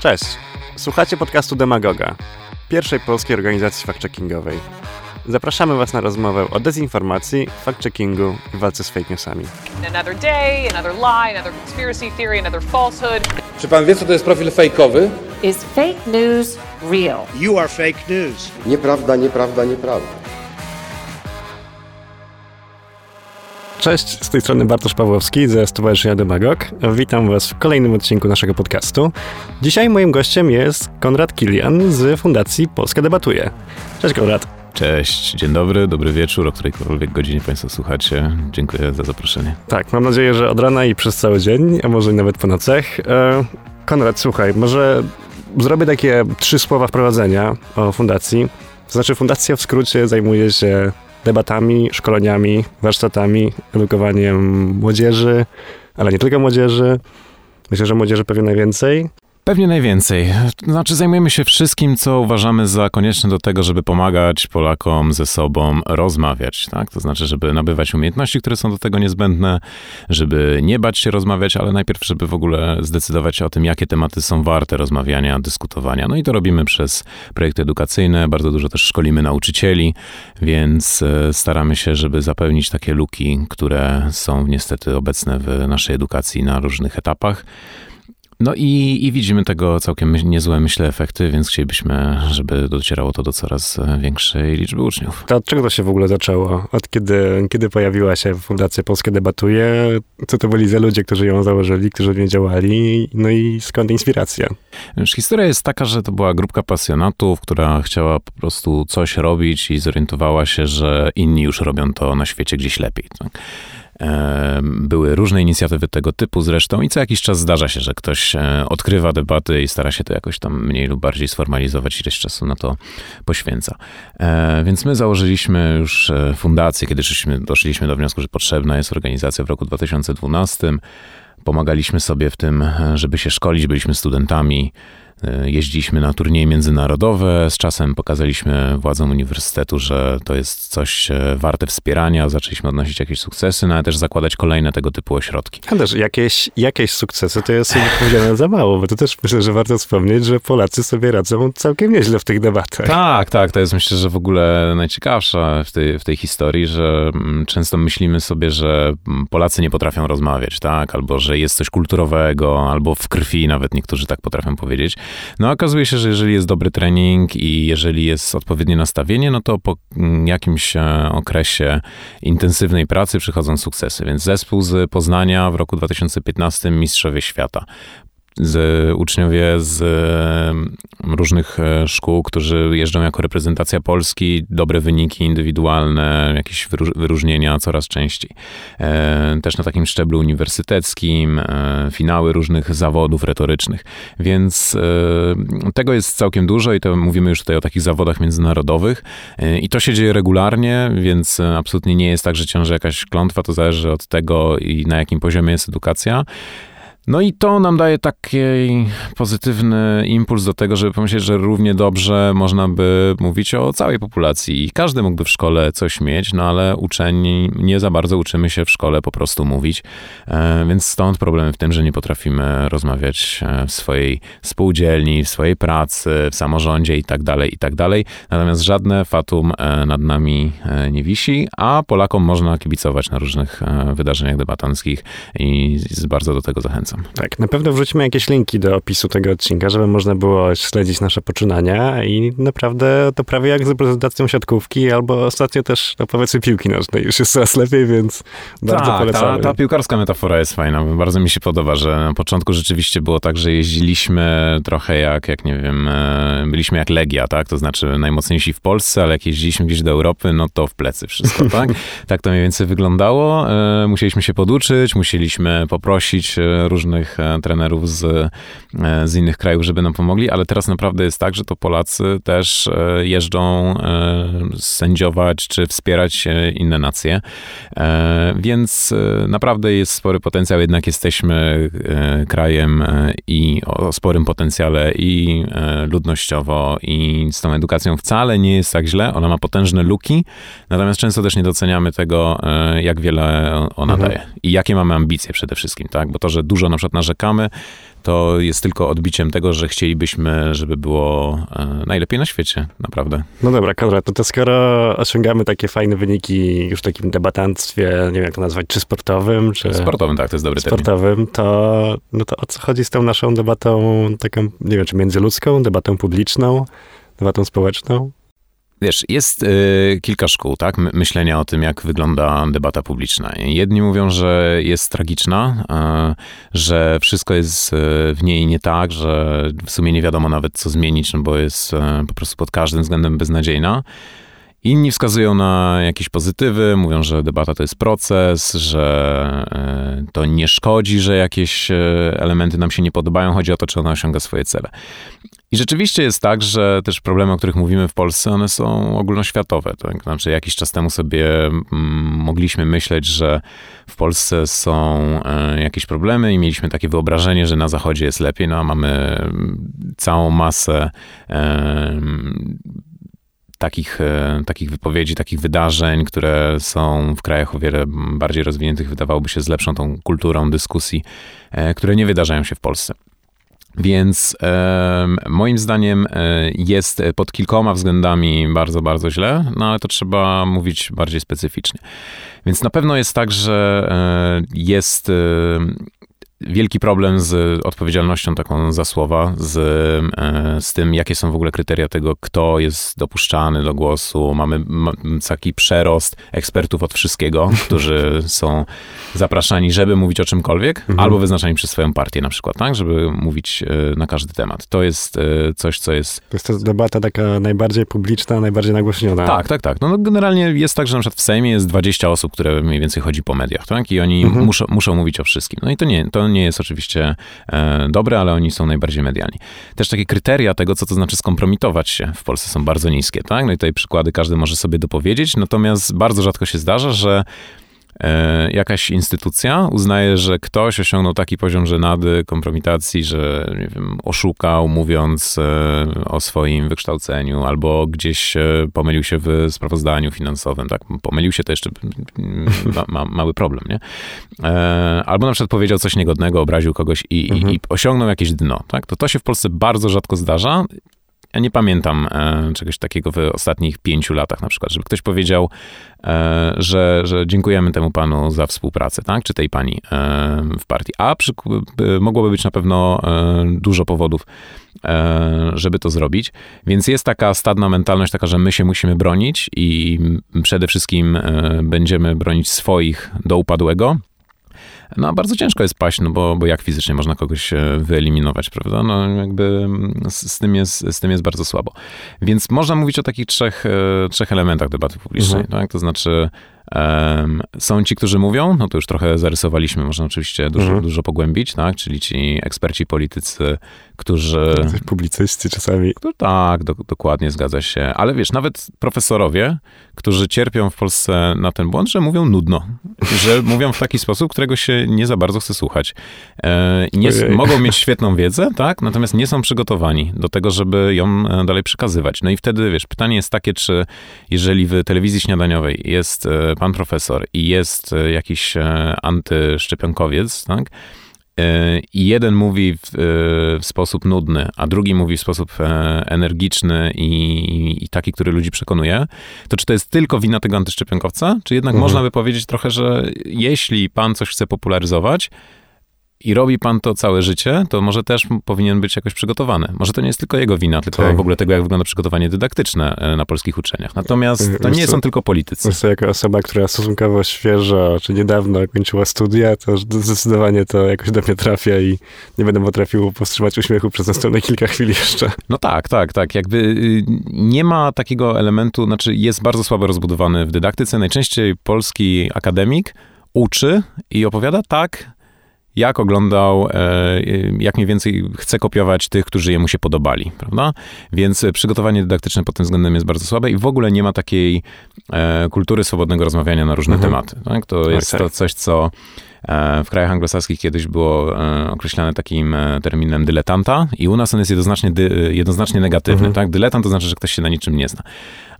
Cześć! Słuchacie podcastu Demagoga, pierwszej polskiej organizacji fact-checkingowej. Zapraszamy Was na rozmowę o dezinformacji, fact-checkingu i walce z fake newsami. Another day, another lie, another conspiracy theory, another falsehood. Czy pan wie, co to jest profil fejkowy? Is fake news real? You are fake news. Nieprawda, nieprawda, nieprawda. Cześć, z tej strony Bartosz Pawłowski ze Stowarzyszenia Demagog. Witam Was w kolejnym odcinku naszego podcastu. Dzisiaj moim gościem jest Konrad Kilian z Fundacji Polska Debatuje. Cześć Konrad. Cześć, dzień dobry, dobry wieczór, o którejkolwiek godzinie Państwo słuchacie. Dziękuję za zaproszenie. Tak, mam nadzieję, że od rana i przez cały dzień, a może nawet po nocach. E, Konrad, słuchaj, może zrobię takie trzy słowa wprowadzenia o fundacji. To znaczy, fundacja w skrócie zajmuje się debatami, szkoleniami, warsztatami, edukowaniem młodzieży, ale nie tylko młodzieży. Myślę, że młodzieży pewnie najwięcej. Pewnie najwięcej. Znaczy, zajmujemy się wszystkim, co uważamy za konieczne do tego, żeby pomagać Polakom ze sobą rozmawiać. Tak? To znaczy, żeby nabywać umiejętności, które są do tego niezbędne, żeby nie bać się rozmawiać, ale najpierw, żeby w ogóle zdecydować o tym, jakie tematy są warte rozmawiania, dyskutowania. No i to robimy przez projekty edukacyjne. Bardzo dużo też szkolimy nauczycieli, więc e, staramy się, żeby zapełnić takie luki, które są niestety obecne w naszej edukacji na różnych etapach. No i, i widzimy tego całkiem niezłe, myślę, efekty, więc chcielibyśmy, żeby docierało to do coraz większej liczby uczniów. To od czego to się w ogóle zaczęło? Od kiedy, kiedy pojawiła się Fundacja Polska Debatuje? Co to byli za ludzie, którzy ją założyli, którzy w niej działali? No i skąd inspiracja? Wiesz, historia jest taka, że to była grupka pasjonatów, która chciała po prostu coś robić i zorientowała się, że inni już robią to na świecie gdzieś lepiej. Tak? Były różne inicjatywy tego typu zresztą i co jakiś czas zdarza się, że ktoś odkrywa debaty i stara się to jakoś tam mniej lub bardziej sformalizować, ileś czasu na to poświęca. Więc my założyliśmy już fundację, kiedy doszliśmy do wniosku, że potrzebna jest organizacja w roku 2012. Pomagaliśmy sobie w tym, żeby się szkolić, byliśmy studentami. Jeździliśmy na turnieje międzynarodowe. Z czasem pokazaliśmy władzom uniwersytetu, że to jest coś warte wspierania. Zaczęliśmy odnosić jakieś sukcesy, no ale też zakładać kolejne tego typu ośrodki. A też jakieś, jakieś sukcesy to jest powiedziane za mało, bo to też myślę, że warto wspomnieć, że Polacy sobie radzą całkiem nieźle w tych debatach. Tak, tak. To jest myślę, że w ogóle najciekawsza w tej, w tej historii, że często myślimy sobie, że Polacy nie potrafią rozmawiać, tak? Albo że jest coś kulturowego, albo w krwi nawet niektórzy tak potrafią powiedzieć. No okazuje się, że jeżeli jest dobry trening i jeżeli jest odpowiednie nastawienie, no to po jakimś okresie intensywnej pracy przychodzą sukcesy. Więc zespół z Poznania w roku 2015 Mistrzowie Świata z uczniowie z różnych szkół, którzy jeżdżą jako reprezentacja Polski, dobre wyniki indywidualne, jakieś wyróżnienia coraz częściej. Też na takim szczeblu uniwersyteckim, finały różnych zawodów retorycznych. Więc tego jest całkiem dużo i to mówimy już tutaj o takich zawodach międzynarodowych i to się dzieje regularnie, więc absolutnie nie jest tak, że ciąży jakaś klątwa, to zależy od tego i na jakim poziomie jest edukacja. No i to nam daje taki pozytywny impuls do tego, żeby pomyśleć, że równie dobrze można by mówić o całej populacji i każdy mógłby w szkole coś mieć, no ale uczeni nie za bardzo uczymy się w szkole po prostu mówić, więc stąd problem w tym, że nie potrafimy rozmawiać w swojej spółdzielni, w swojej pracy, w samorządzie i tak dalej, i tak dalej. Natomiast żadne fatum nad nami nie wisi, a Polakom można kibicować na różnych wydarzeniach debatanckich i bardzo do tego zachęcam. Tak, na pewno wrzucimy jakieś linki do opisu tego odcinka, żeby można było śledzić nasze poczynania i naprawdę to prawie jak z reprezentacją siatkówki albo ostatnio też, no powiedzmy, piłki nożnej. Już jest coraz lepiej, więc bardzo tak, polecamy. Ta, ta piłkarska metafora jest fajna. Bardzo mi się podoba, że na początku rzeczywiście było tak, że jeździliśmy trochę jak, jak nie wiem, byliśmy jak Legia, tak? To znaczy najmocniejsi w Polsce, ale jak jeździliśmy gdzieś do Europy, no to w plecy wszystko, tak? tak to mniej więcej wyglądało. Musieliśmy się poduczyć, musieliśmy poprosić różnych różnych trenerów z, z innych krajów, żeby nam pomogli, ale teraz naprawdę jest tak, że to Polacy też jeżdżą sędziować czy wspierać inne nacje. Więc naprawdę jest spory potencjał, jednak jesteśmy krajem i o sporym potencjale i ludnościowo i z tą edukacją wcale nie jest tak źle. Ona ma potężne luki, natomiast często też nie doceniamy tego, jak wiele ona Mhm. daje i jakie mamy ambicje przede wszystkim, tak? Bo to, że dużo na przykład narzekamy, to jest tylko odbiciem tego, że chcielibyśmy, żeby było e, najlepiej na świecie, naprawdę. No dobra, Konrad, no to skoro osiągamy takie fajne wyniki już w takim debatantstwie, nie wiem jak to nazwać, czy sportowym, czy... Sportowym, tak, to jest dobry termin. sportowym, to, no to o co chodzi z tą naszą debatą taką, nie wiem, czy międzyludzką, debatą publiczną, debatą społeczną? Wiesz, jest y, kilka szkół, tak, my- myślenia o tym, jak wygląda debata publiczna. Jedni mówią, że jest tragiczna, y, że wszystko jest y, w niej nie tak, że w sumie nie wiadomo nawet, co zmienić, no bo jest y, po prostu pod każdym względem beznadziejna. Inni wskazują na jakieś pozytywy, mówią, że debata to jest proces, że y, to nie szkodzi, że jakieś y, elementy nam się nie podobają, chodzi o to, czy ona osiąga swoje cele. I rzeczywiście jest tak, że też problemy, o których mówimy w Polsce, one są ogólnoświatowe. Tak? Znaczy, jakiś czas temu sobie mm, mogliśmy myśleć, że w Polsce są e, jakieś problemy i mieliśmy takie wyobrażenie, że na Zachodzie jest lepiej, no a mamy mm, całą masę e, takich, e, takich wypowiedzi, takich wydarzeń, które są w krajach o wiele bardziej rozwiniętych, wydawałoby się z lepszą tą kulturą dyskusji, e, które nie wydarzają się w Polsce. Więc e, moim zdaniem e, jest pod kilkoma względami bardzo, bardzo źle, no ale to trzeba mówić bardziej specyficznie. Więc na pewno jest tak, że jest wielki problem z odpowiedzialnością taką za słowa, z, e, z tym, jakie są w ogóle kryteria tego, kto jest dopuszczany do głosu. Mamy ma, taki przerost ekspertów od wszystkiego, którzy są zapraszani, żeby mówić o czymkolwiek, albo wyznaczani przez swoją partię na przykład, tak, żeby mówić e, na każdy temat. To jest e, coś, co jest To jest to debata taka najbardziej publiczna, najbardziej nagłośniona. tak, tak, tak. No, no generalnie jest tak, że na przykład w Sejmie jest 20 osób, które mniej więcej chodzi po mediach, tak? I oni muszą, muszą mówić o wszystkim. No i to nie, to nie jest oczywiście e, dobre, ale oni są najbardziej medialni. Też takie kryteria tego, co to znaczy skompromitować się w Polsce są bardzo niskie, tak? No i tutaj przykłady każdy może sobie dopowiedzieć, natomiast bardzo rzadko się zdarza, że jakaś instytucja uznaje, że ktoś osiągnął taki poziom żenady, kompromitacji, że nie wiem, oszukał mówiąc e, o swoim wykształceniu, albo gdzieś e, pomylił się w sprawozdaniu finansowym, tak? Pomylił się to jeszcze ma, ma, mały problem, nie? E, albo na przykład powiedział coś niegodnego, obraził kogoś i, i, i osiągnął jakieś dno, tak? To to się w Polsce bardzo rzadko zdarza. Ja nie pamiętam e, czegoś takiego w ostatnich pięciu latach na przykład, żeby ktoś powiedział, e, że, że dziękujemy temu panu za współpracę, tak? Czy tej pani e, w partii. A przy, mogłoby być na pewno e, dużo powodów, e, żeby to zrobić. Więc jest taka stadna mentalność taka, że my się musimy bronić i przede wszystkim e, będziemy bronić swoich do upadłego. No bardzo ciężko jest paść, no bo, bo jak fizycznie można kogoś e, wyeliminować, prawda? No jakby mm, z, z, tym, jest, z tym jest bardzo słabo. Więc można mówić o takich trzech, e, trzech elementach debaty publicznej, tak? To znaczy są ci, którzy mówią, no to już trochę zarysowaliśmy, można oczywiście dużo, dużo pogłębić, tak? Czyli ci eksperci politycy, którzy... Publicyści czasami. Tak, do, dokładnie zgadza się. Ale wiesz, nawet profesorowie, którzy cierpią w Polsce na ten błąd, że mówią nudno. Że mówią w taki sposób, którego się nie za bardzo chce słuchać. E, nie, mogą mieć świetną wiedzę, tak? Natomiast nie są przygotowani do tego, żeby ją e, dalej przekazywać. No i wtedy, wiesz, pytanie jest takie, czy jeżeli w telewizji śniadaniowej jest e, pan profesor i jest e, jakiś e, antyszczepionkowiec, tak? E, i jeden mówi w, w sposób nudny, a drugi mówi w sposób energiczny i, i taki, który ludzi przekonuje, to czy to jest tylko wina tego antyszczepionkowca, czy jednak można by powiedzieć trochę, że jeśli pan coś chce popularyzować i robi pan to całe życie, to może też powinien być jakoś przygotowany. Może to nie jest tylko jego wina, tylko Tak. w ogóle tego, jak wygląda przygotowanie dydaktyczne e, na polskich uczelniach. Natomiast to nie są tylko politycy. Zresztą jako osoba, która stosunkowo świeżo, czy niedawno kończyła studia, to zdecydowanie to jakoś do mnie trafia i nie będę potrafił powstrzymać uśmiechu przez następne kilka chwil jeszcze. No tak, tak, tak. Jakby y, nie ma takiego elementu, znaczy jest bardzo słabo rozbudowany w dydaktyce. Najczęściej polski akademik uczy i opowiada tak, jak oglądał, e, jak mniej więcej chce kopiować tych, którzy jemu się podobali, prawda? Więc przygotowanie dydaktyczne pod tym względem jest bardzo słabe i w ogóle nie ma takiej e, kultury swobodnego rozmawiania na różne tematy. Tak? To jest tak. to coś, co e, w krajach anglosaskich kiedyś było określane takim terminem dyletanta i u nas on jest jednoznacznie, dy, jednoznacznie negatywny. Tak? Dyletant to znaczy, że ktoś się na niczym nie zna.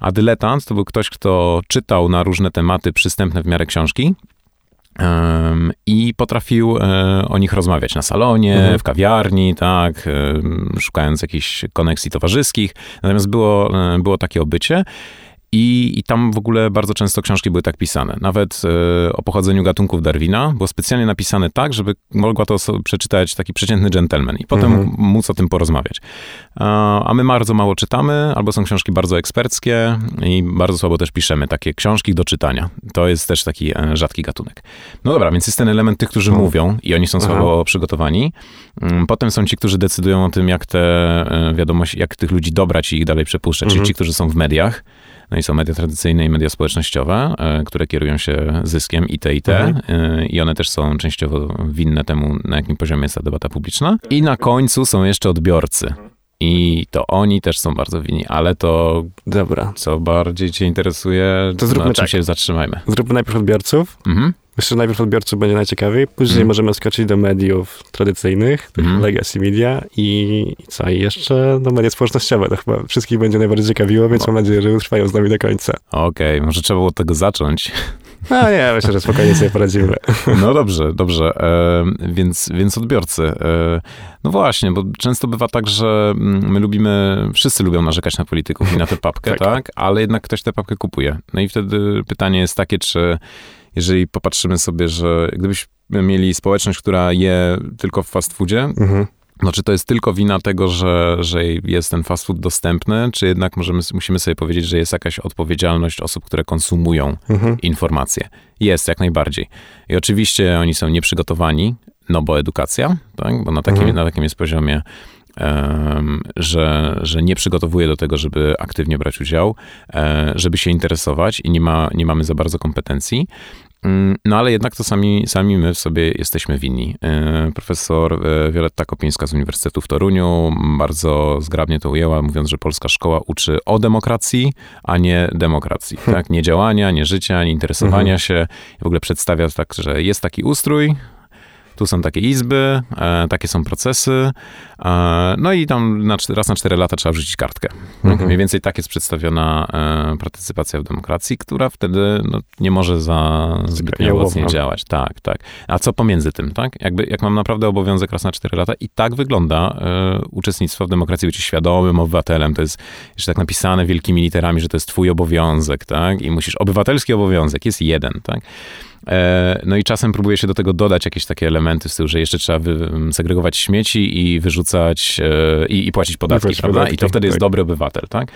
A dyletant to był ktoś, kto czytał na różne tematy przystępne w miarę książki, I potrafił e, o nich rozmawiać na salonie, Mhm. w kawiarni, tak, szukając jakichś koneksji towarzyskich. Natomiast było, e, było takie obycie. I, I tam w ogóle bardzo często książki były tak pisane. Nawet e, o pochodzeniu gatunków Darwina było specjalnie napisane tak, żeby mogła to przeczytać taki przeciętny gentleman i potem Mhm. móc o tym porozmawiać. A, a my bardzo mało czytamy, albo są książki bardzo eksperckie i bardzo słabo też piszemy takie książki do czytania. To jest też taki e, rzadki gatunek. No dobra, więc jest ten element tych, którzy mówią i oni są słabo przygotowani. Mm, Potem są ci, którzy decydują o tym, jak te e, wiadomości, jak tych ludzi dobrać i ich dalej przepuszczać, czyli Mhm. ci, którzy są w mediach. No i są media tradycyjne i media społecznościowe, e, które kierują się zyskiem i te, i te. Mhm. E, I one też są częściowo winne temu, na jakim poziomie jest ta debata publiczna. I na końcu są jeszcze odbiorcy. I to oni też są bardzo winni, ale to, Dobra. co bardziej cię interesuje, To zróbmy na czym tak. się zatrzymajmy. Zróbmy najpierw odbiorców. Mhm. Myślę, że najpierw odbiorców będzie najciekawiej, później Mhm. możemy skoczyć do mediów tradycyjnych, tych Mhm. legacy media i, i co, i jeszcze do media społecznościowe. To chyba wszystkich będzie najbardziej ciekawiło, więc No. mam nadzieję, że utrwają z nami do końca. Okej, może trzeba było od tego zacząć. No nie, myślę, że spokojnie sobie poradzimy. No dobrze, dobrze. E, więc, więc odbiorcy. E, no właśnie, bo często bywa tak, że mm, my lubimy, wszyscy lubią narzekać na polityków i na tę papkę, Tak. tak. Ale jednak ktoś tę papkę kupuje. No i wtedy pytanie jest takie, czy jeżeli popatrzymy sobie, że gdybyśmy mieli społeczność, która je tylko w fast foodzie, Mhm. No czy to jest tylko wina tego, że, że jest ten fast food dostępny, czy jednak możemy, musimy sobie powiedzieć, że jest jakaś odpowiedzialność osób, które konsumują Mhm. informacje. Jest, jak najbardziej. I oczywiście oni są nieprzygotowani, no bo edukacja, tak? bo na takim, Mhm. na takim jest poziomie, że, że nie przygotowuje do tego, żeby aktywnie brać udział, e, żeby się interesować i nie, ma, nie mamy za bardzo kompetencji. Mm, No ale jednak to sami, sami my w sobie jesteśmy winni. E, Profesor e, Wioletta Kopińska z Uniwersytetu w Toruniu bardzo zgrabnie to ujęła, mówiąc, że polska szkoła uczy o demokracji, a nie demokracji. Tak? Nie działania, nie życia, nie interesowania się. I w ogóle przedstawia tak, że jest taki ustrój, tu są takie izby, e, takie są procesy, e, no i tam na, raz na cztery lata trzeba wrzucić kartkę. Mhm. Mniej więcej tak jest przedstawiona e, partycypacja w demokracji, która wtedy no, nie może za zbytnio owocnie działać. Tak, tak. A co pomiędzy tym, tak? Jakby, jak mam naprawdę obowiązek raz na cztery lata i tak wygląda uczestnictwo w demokracji, bycie świadomym obywatelem, to jest jeszcze tak napisane wielkimi literami, że to jest twój obowiązek, tak? I musisz, obywatelski obowiązek jest jeden, tak? E, No i czasem próbuje się do tego dodać jakieś takie elementy w stylu, że jeszcze trzeba wy, segregować śmieci i wyrzucać e, i, i płacić podatki, prawda? podatki, I to wtedy jest tak. dobry obywatel, tak?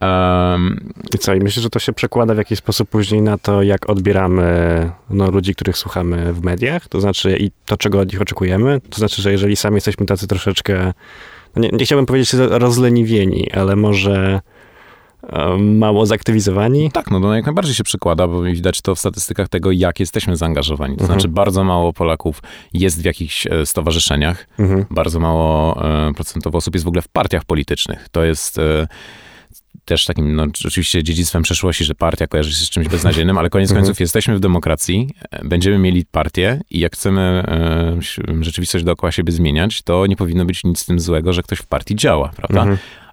Em, I co, i myślę, że to się przekłada w jakiś sposób później na to, jak odbieramy no, ludzi, których słuchamy w mediach, to znaczy i to, czego od nich oczekujemy. To znaczy, że jeżeli sami jesteśmy tacy troszeczkę, no nie, nie chciałbym powiedzieć rozleniwieni, ale może mało zaktywizowani. tak, no to jak najbardziej się przekłada, bo widać to w statystykach tego, jak jesteśmy zaangażowani. To Mhm. znaczy bardzo mało Polaków jest w jakichś e, stowarzyszeniach, Mhm. bardzo mało e, procentowo osób jest w ogóle w partiach politycznych. To jest e, też takim, no oczywiście dziedzictwem przeszłości, że partia kojarzy się z czymś beznadziejnym, ale koniec Mhm. końców jesteśmy w demokracji, będziemy mieli partię i jak chcemy rzeczywistość dookoła siebie zmieniać, to nie powinno być nic z tym złego, że ktoś w partii działa, prawda?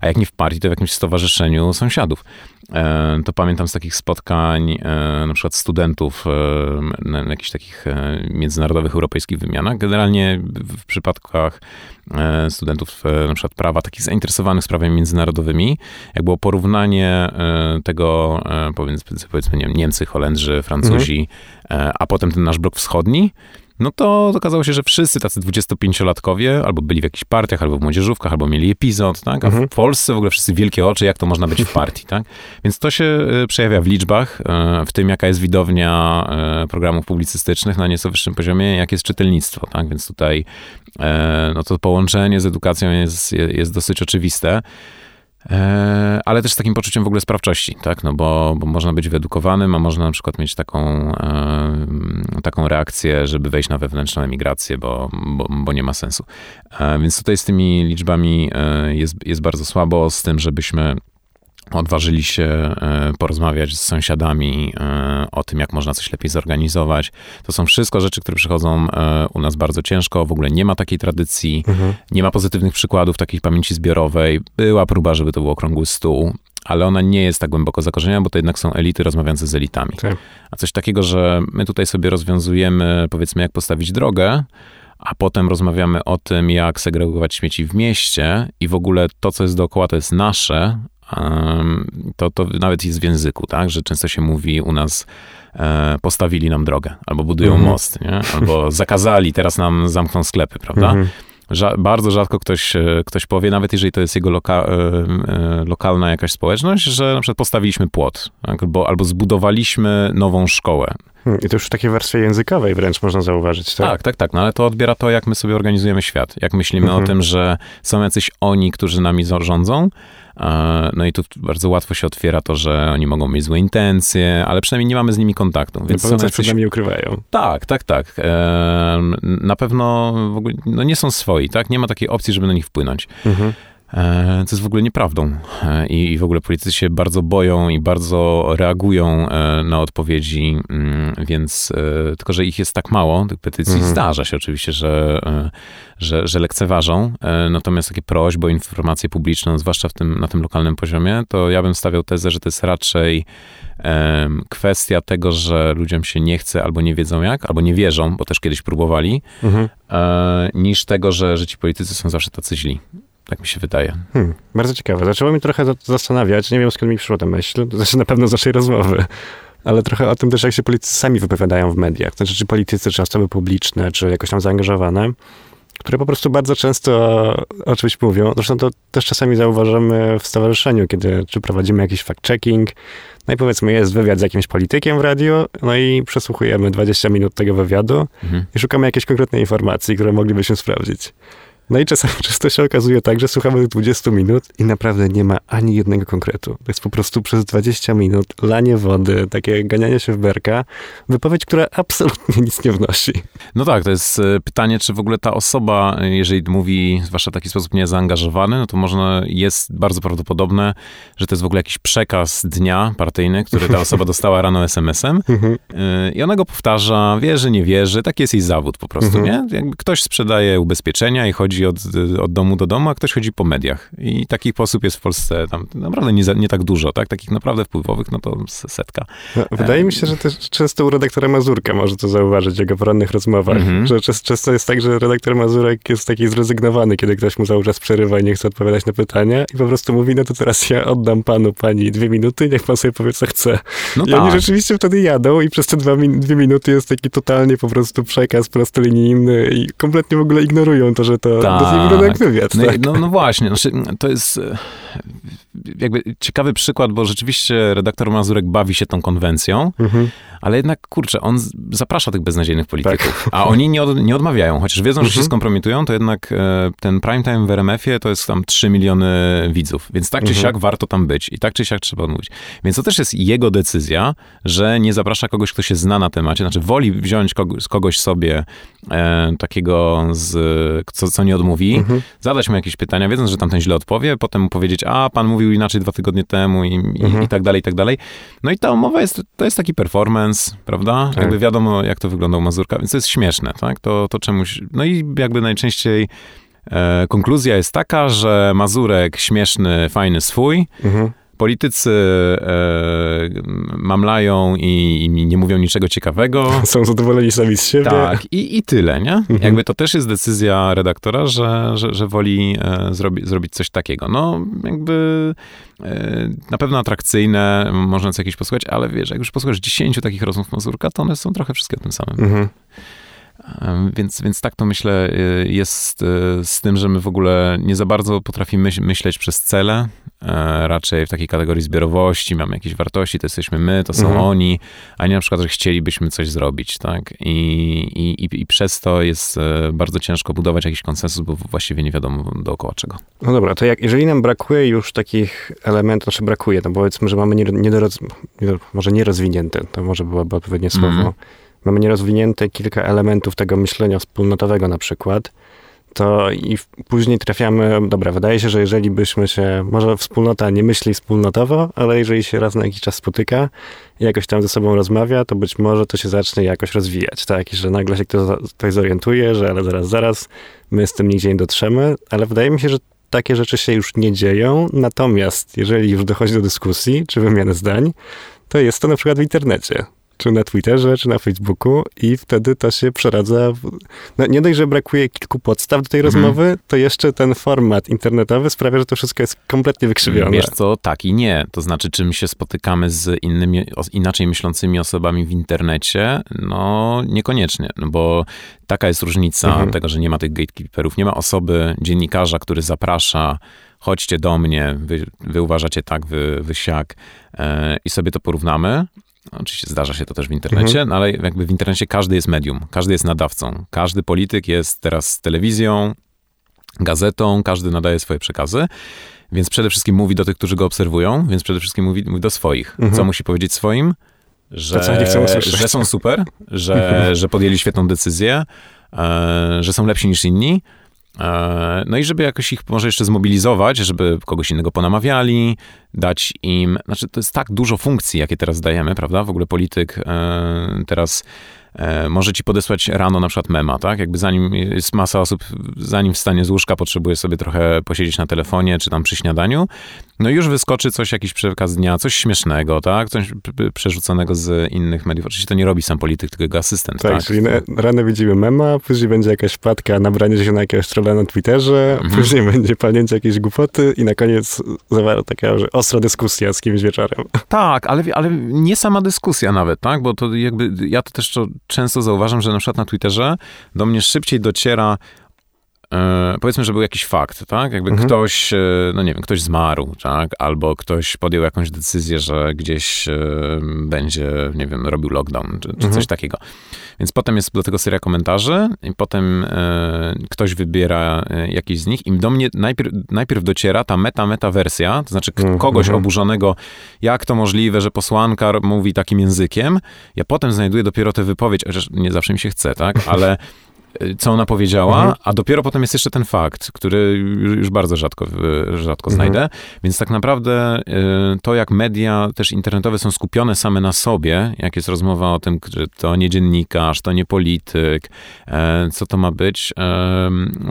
Mhm. A jak nie w partii, to w jakimś stowarzyszeniu sąsiadów. E, To pamiętam z takich spotkań e, na przykład studentów e, na jakichś takich międzynarodowych, europejskich wymianach. Generalnie w przypadkach studentów na przykład prawa, takich zainteresowanych sprawami międzynarodowymi, jak było porównanie tego, powiedzmy, powiedzmy nie wiem, Niemcy, Holendrzy, Francuzi, e, a potem ten nasz blok wschodni, no to okazało się, że wszyscy tacy 25-latkowie albo byli w jakichś partiach, albo w młodzieżówkach, albo mieli epizod, tak? A w Polsce w ogóle wszyscy wielkie oczy, jak to można być w partii, tak? Więc to się e, przejawia w liczbach, e, w tym jaka jest widownia e, programów publicystycznych na nieco wyższym poziomie, jak jest czytelnictwo, tak? Więc tutaj no to połączenie z edukacją jest, jest dosyć oczywiste. E, ale też z takim poczuciem w ogóle sprawczości, tak? No bo, bo można być wyedukowanym, a można na przykład mieć taką, e, taką reakcję, żeby wejść na wewnętrzną emigrację, bo, bo, bo nie ma sensu. E, więc tutaj z tymi liczbami jest, jest bardzo słabo, z tym, żebyśmy odważyli się e, porozmawiać z sąsiadami e, o tym, jak można coś lepiej zorganizować. To są wszystko rzeczy, które przychodzą e, u nas bardzo ciężko. W ogóle nie ma takiej tradycji, nie ma pozytywnych przykładów takiej pamięci zbiorowej. Była próba, żeby to był okrągły stół, ale ona nie jest tak głęboko zakorzeniona, bo to jednak są elity rozmawiające z elitami. Tak. A coś takiego, że my tutaj sobie rozwiązujemy, powiedzmy, jak postawić drogę, a potem rozmawiamy o tym, jak segregować śmieci w mieście i w ogóle to, co jest dookoła, to jest nasze, to, to nawet jest w języku, tak? Że często się mówi u nas e, postawili nam drogę, albo budują Mhm. most, nie? Albo zakazali, teraz nam zamkną sklepy, prawda? Mhm. Ża- bardzo rzadko ktoś, e, ktoś powie, nawet jeżeli to jest jego loka- e, lokalna jakaś społeczność, że na przykład postawiliśmy płot, tak? albo, albo zbudowaliśmy nową szkołę. Hmm, I to już w takiej warstwie językowej wręcz można zauważyć, tak? Tak, tak, tak, no ale to odbiera to, jak my sobie organizujemy świat. Jak myślimy Mhm. o tym, że są jacyś oni, którzy nami za- rządzą, e, no i tu bardzo łatwo się otwiera to, że oni mogą mieć złe intencje, ale przynajmniej nie mamy z nimi kontaktu. Więc są pewnie coś przed nami ukrywają. Tak, tak, tak. E, na pewno w ogóle no nie są swoi, tak? Nie ma takiej opcji, żeby na nich wpłynąć. Mhm. E, co jest w ogóle nieprawdą. E, I, w ogóle politycy się bardzo boją i bardzo reagują e, na odpowiedzi, mm, więc tylko, że ich jest tak mało, tych petycji, Mhm. zdarza się oczywiście, że, że, że lekceważą. Natomiast takie prośby o informację publiczną, zwłaszcza w tym, na tym lokalnym poziomie, to ja bym stawiał tezę, że to jest raczej kwestia tego, że ludziom się nie chce albo nie wiedzą jak, albo nie wierzą, bo też kiedyś próbowali, Mhm. niż tego, że, że ci politycy są zawsze tacy źli. Tak mi się wydaje. Hmm, bardzo ciekawe. Zaczęło mi trochę za- zastanawiać, nie wiem skąd mi przyszła ta myśl, to znaczy na pewno z naszej rozmowy, ale trochę o tym też, jak się politycy sami wypowiadają w mediach. Znaczy, czy politycy, czy osoby publiczne, czy jakoś tam zaangażowane, które po prostu bardzo często o czymś mówią. Zresztą to też czasami zauważamy w stowarzyszeniu, kiedy czy prowadzimy jakiś fact-checking, no i powiedzmy jest wywiad z jakimś politykiem w radio, no i przesłuchujemy 20 minut tego wywiadu Mhm. i szukamy jakiejś konkretnej informacji, które moglibyśmy sprawdzić. No i czasami często się okazuje tak, że słuchamy tych 20 minut i naprawdę nie ma ani jednego konkretu. To jest po prostu przez 20 minut lanie wody, takie ganianie się w berka, wypowiedź, która absolutnie nic nie wnosi. No tak, to jest e, pytanie, czy w ogóle ta osoba, e, jeżeli mówi, zwłaszcza w taki sposób niezaangażowany, no to można, jest bardzo prawdopodobne, że to jest w ogóle jakiś przekaz dnia partyjny, który ta osoba dostała rano SMS-em e, i ona go powtarza, wierzy, nie wierzy, taki jest jej zawód po prostu, nie? Jakby ktoś sprzedaje ubezpieczenia i chodzi od, od domu do domu, a ktoś chodzi po mediach. I takich osób jest w Polsce tam naprawdę nie, nie tak dużo, tak? Takich naprawdę wpływowych, no to setka. No, wydaje mi się, że też często u redaktora Mazurka może to zauważyć w jego porannych rozmowach, Mhm. że czas, często jest tak, że redaktor Mazurek jest taki zrezygnowany, kiedy ktoś mu cały czas przerywa i nie chce odpowiadać na pytania i po prostu mówi, no to teraz ja oddam panu, pani dwie minuty, niech pan sobie powie, co chce. No I tak. oni rzeczywiście wtedy jadą i przez te dwa dwie minuty jest taki totalnie po prostu przekaz prostolinijny i kompletnie w ogóle ignorują to, że to, to nie wygląda jak wywiad. No, tak? no, no właśnie, znaczy, to jest e, jakby ciekawy przykład, bo rzeczywiście redaktor Mazurek bawi się tą konwencją, Mhm. ale jednak, kurczę, on zaprasza tych beznadziejnych polityków, a oni nie, od, nie odmawiają, chociaż wiedzą, że się Mhm. skompromitują, to jednak e, ten prime time w RMF-ie to jest tam 3 miliony widzów, więc tak czy Mhm. siak warto tam być i tak czy siak trzeba odmówić. Więc to też jest jego decyzja, że nie zaprasza kogoś, kto się zna na temacie, znaczy woli wziąć kogoś, kogoś sobie e, takiego, z, co, co nie odmówi, Mhm. zadać mu jakieś pytania, wiedząc, że tamten źle odpowie, potem mu powiedzieć, a pan mówił inaczej dwa tygodnie temu i, i, Mhm. i tak dalej, i tak dalej. No i ta umowa jest, to jest taki performance, prawda? Tak. Jakby wiadomo, jak to wyglądał Mazurka, więc to jest śmieszne, tak? To, to czemuś, no i jakby najczęściej e, konkluzja jest taka, że Mazurek śmieszny, fajny, swój, Mhm. Politycy e, mamlają i, i nie mówią niczego ciekawego. Są zadowoleni sami z siebie. Tak, i, i tyle, nie? Jakby to też jest decyzja redaktora, że, że, że woli e, zrobi, zrobić coś takiego. No, jakby e, na pewno atrakcyjne, można co jakieś posłuchać, ale wiesz, jak już posłuchasz 10 takich rozmów Mazurka, to one są trochę wszystkie tym samym. Mhm. Więc, więc tak to myślę e, jest e, z tym, że my w ogóle nie za bardzo potrafimy myśl- myśleć przez cele, e, raczej w takiej kategorii zbiorowości, mamy jakieś wartości, to jesteśmy my, to są Mhm. oni, a nie na przykład, że chcielibyśmy coś zrobić, tak? I, i, i, przez to jest e, bardzo ciężko budować jakiś konsensus, bo właściwie nie wiadomo dookoła czego. No dobra, to jak, jeżeli nam brakuje już takich elementów, znaczy brakuje, no powiedzmy, że mamy nie, niedoroz, nie, może nierozwinięte, to może byłoby odpowiednie słowo, Mhm. Mamy nierozwinięte kilka elementów tego myślenia wspólnotowego na przykład, to i później trafiamy, dobra, wydaje się, że jeżeli byśmy się, może wspólnota nie myśli wspólnotowo, ale jeżeli się raz na jakiś czas spotyka i jakoś tam ze sobą rozmawia, to być może to się zacznie jakoś rozwijać, tak? I że nagle się ktoś, ktoś zorientuje, że ale zaraz, zaraz, my z tym nigdzie nie dotrzemy, ale wydaje mi się, że takie rzeczy się już nie dzieją, natomiast jeżeli już dochodzi do dyskusji czy wymiany zdań, to jest to na przykład w internecie czy na Twitterze, czy na Facebooku i wtedy to się przeradza. W... No, nie dość, że brakuje kilku podstaw do tej Mhm. rozmowy, to jeszcze ten format internetowy sprawia, że to wszystko jest kompletnie wykrzywione. Wiesz co, tak i nie. To znaczy, czy my się spotykamy z innymi, inaczej myślącymi osobami w internecie? No, niekoniecznie, no bo taka jest różnica Mhm. tego, że nie ma tych gatekeeperów. Nie ma osoby, dziennikarza, który zaprasza, chodźcie do mnie, wy, wy uważacie tak, wy, wy siak e, i sobie to porównamy. Oczywiście zdarza się to też w internecie, no ale jakby w internecie każdy jest medium, każdy jest nadawcą. Każdy polityk jest teraz telewizją, gazetą, każdy nadaje swoje przekazy, więc przede wszystkim mówi do tych, którzy go obserwują, więc przede wszystkim mówi, mówi do swoich. Co musi powiedzieć swoim? Że, To, że są super, że, że podjęli świetną decyzję, e, że są lepsi niż inni. E, no i żeby jakoś ich może jeszcze zmobilizować, żeby kogoś innego ponamawiali, dać im, znaczy to jest tak dużo funkcji, jakie teraz dajemy, prawda? W ogóle polityk e, teraz e, może ci podesłać rano na przykład mema, tak? Jakby zanim jest masa osób, zanim wstanie z łóżka, potrzebuje sobie trochę posiedzieć na telefonie, czy tam przy śniadaniu, no już wyskoczy coś, jakiś przekaz dnia, coś śmiesznego, tak? Coś przerzuconego z innych mediów. Oczywiście to nie robi sam polityk, tylko jego asystent, Tak, tak? czyli na, rano widzimy mema, później będzie jakaś wpadka, nabranie się na jakiegoś trolla na Twitterze, Mhm. później będzie palnięcie jakiejś głupoty i na koniec zawarła taka że ostra dyskusja z kimś wieczorem. Tak, ale, ale nie sama dyskusja nawet, tak? Bo to jakby, ja to też to często zauważam, że na przykład na Twitterze do mnie szybciej dociera e, powiedzmy, że był jakiś fakt, tak? Jakby Mhm. ktoś, e, no nie wiem, ktoś zmarł, tak? Albo ktoś podjął jakąś decyzję, że gdzieś e, będzie, nie wiem, robił lockdown, czy, czy Mhm. coś takiego. Więc potem jest do tego seria komentarzy i potem ktoś wybiera jakiś z nich i do mnie najpierw, najpierw dociera ta meta-meta wersja, to znaczy Mhm. kogoś oburzonego, jak to możliwe, że posłanka mówi takim językiem. Ja potem znajduję dopiero tę wypowiedź, chociaż nie zawsze mi się chce, tak? Ale co ona powiedziała, Mhm. a dopiero potem jest jeszcze ten fakt, który już bardzo rzadko, rzadko Mhm. znajdę. Więc tak naprawdę y, to, jak media też internetowe są skupione same na sobie, jak jest rozmowa o tym, że to nie dziennikarz, to nie polityk, e, co to ma być,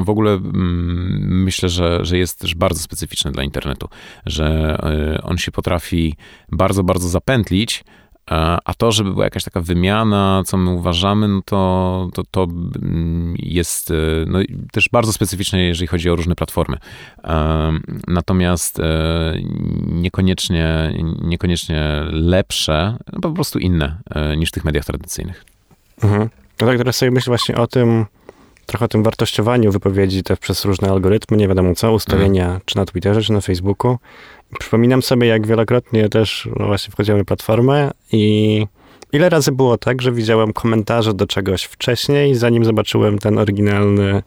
w ogóle mm, myślę, że, że jest też bardzo specyficzny dla internetu, że e, on się potrafi bardzo, bardzo zapętlić, A to, żeby była jakaś taka wymiana, co my uważamy, no to, to, to mm, jest e, no, też bardzo specyficzne, jeżeli chodzi o różne platformy. E, Natomiast e, niekoniecznie, niekoniecznie lepsze, no po prostu inne e, niż w tych mediach tradycyjnych. Mhm. No tak, teraz sobie myślę właśnie o tym, trochę o tym wartościowaniu wypowiedzi też przez różne algorytmy, nie wiadomo co, ustawienia, Mhm. czy na Twitterze, czy na Facebooku. Przypominam sobie, jak wielokrotnie też no właśnie wchodziłem na platformę i ile razy było tak, że widziałem komentarze do czegoś wcześniej, zanim zobaczyłem ten oryginalny,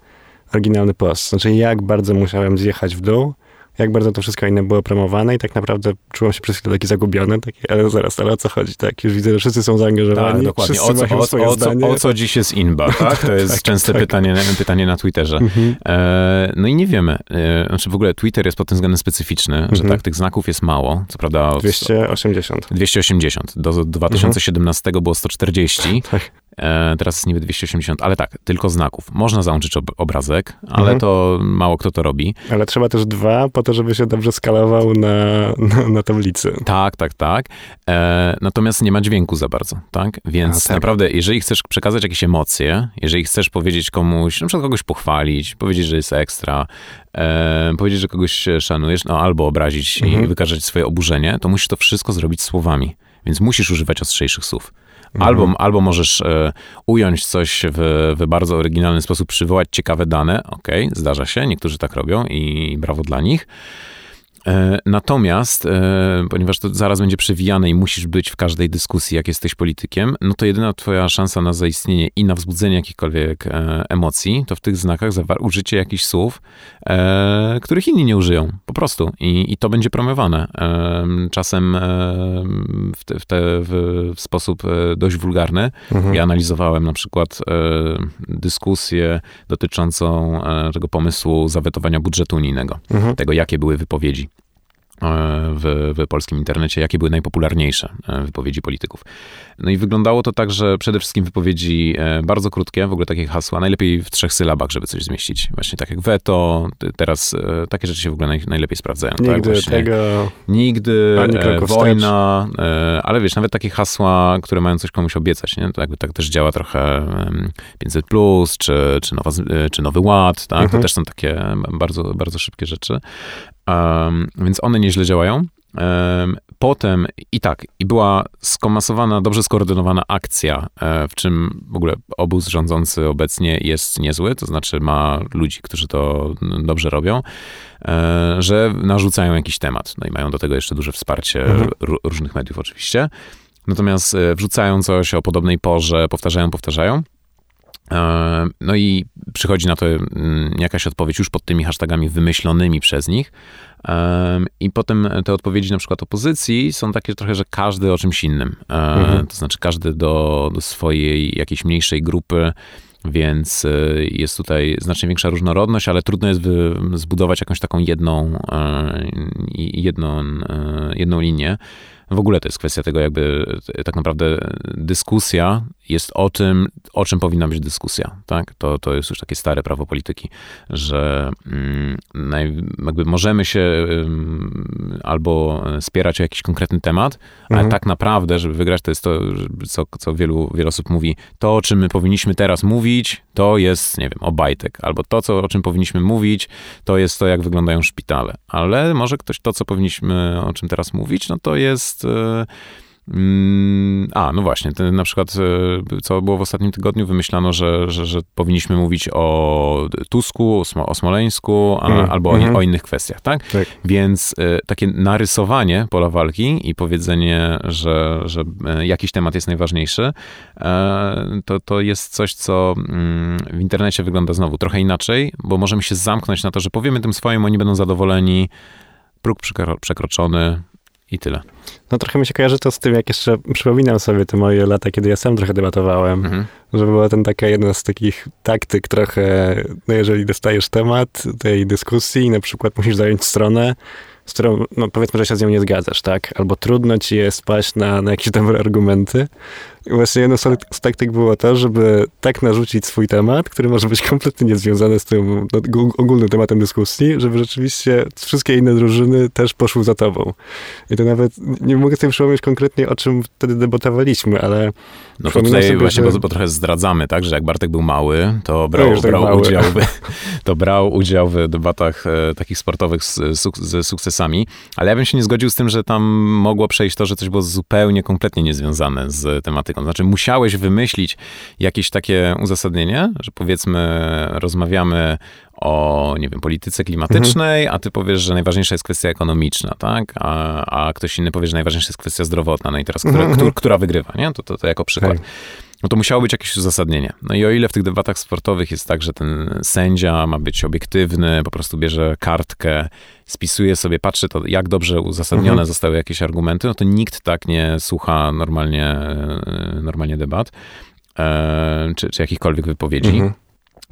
oryginalny post. Znaczy, jak bardzo musiałem zjechać w dół, jak bardzo to wszystko inne było promowane i tak naprawdę czułem się przez chwilę taki zagubiony, taki, ale zaraz, ale o co chodzi, tak? Już widzę, że wszyscy są zaangażowani, Tak, dokładnie. O co, o, o, co, o co dziś jest inba, tak? To jest Tak, częste tak. Pytanie, pytanie na Twitterze. Mhm. E, no i nie wiemy. E, znaczy w ogóle Twitter jest pod tym względem specyficzny, że Mhm. tak, tych znaków jest mało. Co prawda od, 280. 280. Do 2017 było 140. Tak. E, teraz jest niby 280, ale tak, tylko znaków. Można załączyć ob- obrazek, ale Mhm. to mało kto to robi. Ale trzeba też dwa, po to, żeby się dobrze skalował na, na, na tablicy. Tak, tak, tak. E, natomiast nie ma dźwięku za bardzo, tak? Więc A, tak. naprawdę, jeżeli chcesz przekazać jakieś emocje, jeżeli chcesz powiedzieć komuś, na przykład kogoś pochwalić, powiedzieć, że jest ekstra, e, powiedzieć, że kogoś szanujesz, no albo obrazić i Mhm. wykazać swoje oburzenie, to musisz to wszystko zrobić słowami. Więc musisz używać ostrzejszych słów. Mhm. Albo, albo możesz e, ująć coś w, w bardzo oryginalny sposób, przywołać ciekawe dane. Okej, zdarza się, niektórzy tak robią i brawo dla nich. E, Natomiast, e, ponieważ to zaraz będzie przewijane i musisz być w każdej dyskusji, jak jesteś politykiem, no to jedyna twoja szansa na zaistnienie i na wzbudzenie jakichkolwiek e, emocji, to w tych znakach zawar- użycie jakichś słów, których inni nie użyją, po prostu. I, i to będzie promowane. Czasem w, te, w, te, w, w sposób dość wulgarny. Mhm. Ja analizowałem na przykład dyskusję dotyczącą tego pomysłu zawetowania budżetu unijnego Mhm. tego, jakie były wypowiedzi. W, w polskim internecie, jakie były najpopularniejsze wypowiedzi polityków. No i wyglądało to tak, że przede wszystkim wypowiedzi bardzo krótkie, w ogóle takie hasła, najlepiej w trzech sylabach, żeby coś zmieścić. Właśnie tak jak weto, teraz takie rzeczy się w ogóle naj, najlepiej sprawdzają. Nigdy tak? Tego... Nigdy, e, wojna, e, ale wiesz, nawet takie hasła, które mają coś komuś obiecać, nie? To jakby tak też działa trochę em, 500 plus, czy, czy, nowa, e, czy Nowy Ład, tak? To też są takie bardzo, bardzo szybkie rzeczy. Em, więc one nieźle działają. Em, Potem i tak, i była skomasowana, dobrze skoordynowana akcja, e, w czym w ogóle obóz rządzący obecnie jest niezły, to znaczy ma ludzi, którzy to dobrze robią, e, że narzucają jakiś temat. No i mają do tego jeszcze duże wsparcie ró- różnych mediów oczywiście. Natomiast e, wrzucają coś o podobnej porze, powtarzają, powtarzają. E, No i przychodzi na to mm, jakaś odpowiedź już pod tymi hashtagami wymyślonymi przez nich. Em, I potem te odpowiedzi na przykład opozycji są takie trochę, że każdy o czymś innym. E, To znaczy każdy do, do swojej jakiejś mniejszej grupy, więc e, jest tutaj znacznie większa różnorodność, ale trudno jest zbudować jakąś taką jedną, e, jedną, e, jedną linię. W ogóle to jest kwestia tego, jakby e, tak naprawdę dyskusja jest o tym, o czym powinna być dyskusja. Tak? To, to jest już takie stare prawo polityki, że mm, jakby możemy się ym, albo spierać o jakiś konkretny temat, ale tak naprawdę, żeby wygrać, to jest to, co, co wielu, wiele osób mówi, to o czym my powinniśmy teraz mówić, to jest, nie wiem, Obajtek, albo to, co, o czym powinniśmy mówić, to jest to, jak wyglądają szpitale. Ale może ktoś to, co powinniśmy, o czym teraz mówić, no to jest... Mm, A, no właśnie, ten, na przykład, e, co było w ostatnim tygodniu, wymyślano, że, że, że powinniśmy mówić o Tusku, o, Smo- o Smoleńsku, a, Mm, albo o, mhm. o innych kwestiach, tak? Tak. Więc e, takie narysowanie pola walki i powiedzenie, że, że e, jakiś temat jest najważniejszy, e, to, to jest coś, co mm, w internecie wygląda znowu trochę inaczej, bo możemy się zamknąć na to, że powiemy tym swoim, oni będą zadowoleni, próg przekro- przekroczony i tyle. No trochę mi się kojarzy to z tym, jak jeszcze przypominam sobie te moje lata, kiedy ja sam trochę debatowałem, Mhm. że była ten taka jedna z takich taktyk trochę, no jeżeli dostajesz temat tej dyskusji i na przykład musisz zająć stronę, z którą, no powiedzmy, że się z nią nie zgadzasz, tak? Albo trudno ci jest spaść na, na jakieś dobre argumenty. I właśnie jedną z, z taktyk było to, żeby tak narzucić swój temat, który może być kompletnie niezwiązany z tym no, ogólnym tematem dyskusji, żeby rzeczywiście wszystkie inne drużyny też poszły za tobą. I to nawet, nie mogę sobie przypomnieć konkretnie, o czym wtedy debatowaliśmy, ale No to tutaj sobie, właśnie, że- bo, trochę zdradzamy, tak, że jak Bartek był mały, to brał, już tak brał, mały. udział, w, to brał udział w debatach e, takich sportowych z, ze sukcesami, ale ja bym się nie zgodził z tym, że tam mogło przejść to, że coś było zupełnie, kompletnie niezwiązane z tematyką. Znaczy musiałeś wymyślić jakieś takie uzasadnienie, że powiedzmy rozmawiamy o, nie wiem, polityce klimatycznej, a ty powiesz, że najważniejsza jest kwestia ekonomiczna, tak? A, a ktoś inny powie, że najważniejsza jest kwestia zdrowotna. No i teraz, która, która, która wygrywa, nie? To, to, to jako przykład. Tak. No to musiało być jakieś uzasadnienie. No i o ile w tych debatach sportowych jest tak, że ten sędzia ma być obiektywny, po prostu bierze kartkę, spisuje sobie, patrzy to, jak dobrze uzasadnione Mhm. zostały jakieś argumenty, no to nikt tak nie słucha normalnie, e, normalnie debat, e, czy, czy jakichkolwiek wypowiedzi. Mhm.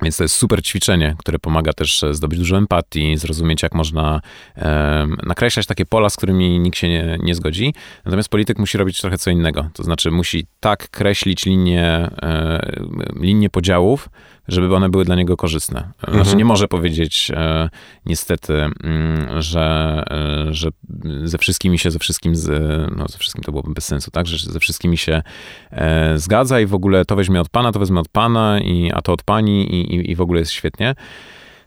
Więc to jest super ćwiczenie, które pomaga też e, zdobyć dużo empatii, zrozumieć, jak można em, nakreślać takie pola, z którymi nikt się nie, nie zgodzi. Natomiast polityk musi robić trochę co innego. To znaczy, musi tak kreślić linie, e, linie podziałów, żeby one były dla niego korzystne. Znaczy, nie może powiedzieć e, niestety, mm, że, e, że ze wszystkimi się, ze wszystkim, z, no ze wszystkim to byłoby bez sensu, tak? Że ze wszystkimi się e, zgadza i w ogóle to weźmie od pana, to wezmę od pana, i, a to od pani i, i, i w ogóle jest świetnie.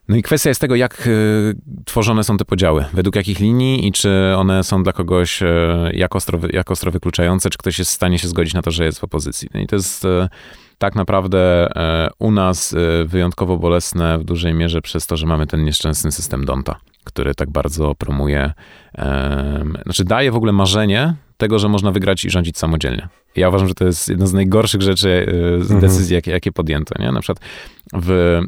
No i kwestia jest tego, jak y, tworzone są te podziały, według jakich linii i czy one są dla kogoś y, jak, ostro, jak ostro wykluczające, czy ktoś jest w stanie się zgodzić na to, że jest w opozycji. No i to jest y, tak naprawdę u nas wyjątkowo bolesne w dużej mierze przez to, że mamy ten nieszczęsny system Donta, który tak bardzo promuje, znaczy daje w ogóle marzenie tego, że można wygrać i rządzić samodzielnie. Ja uważam, że to jest jedna z najgorszych rzeczy, z decyzji, jakie, jakie podjęto. Nie? Na przykład w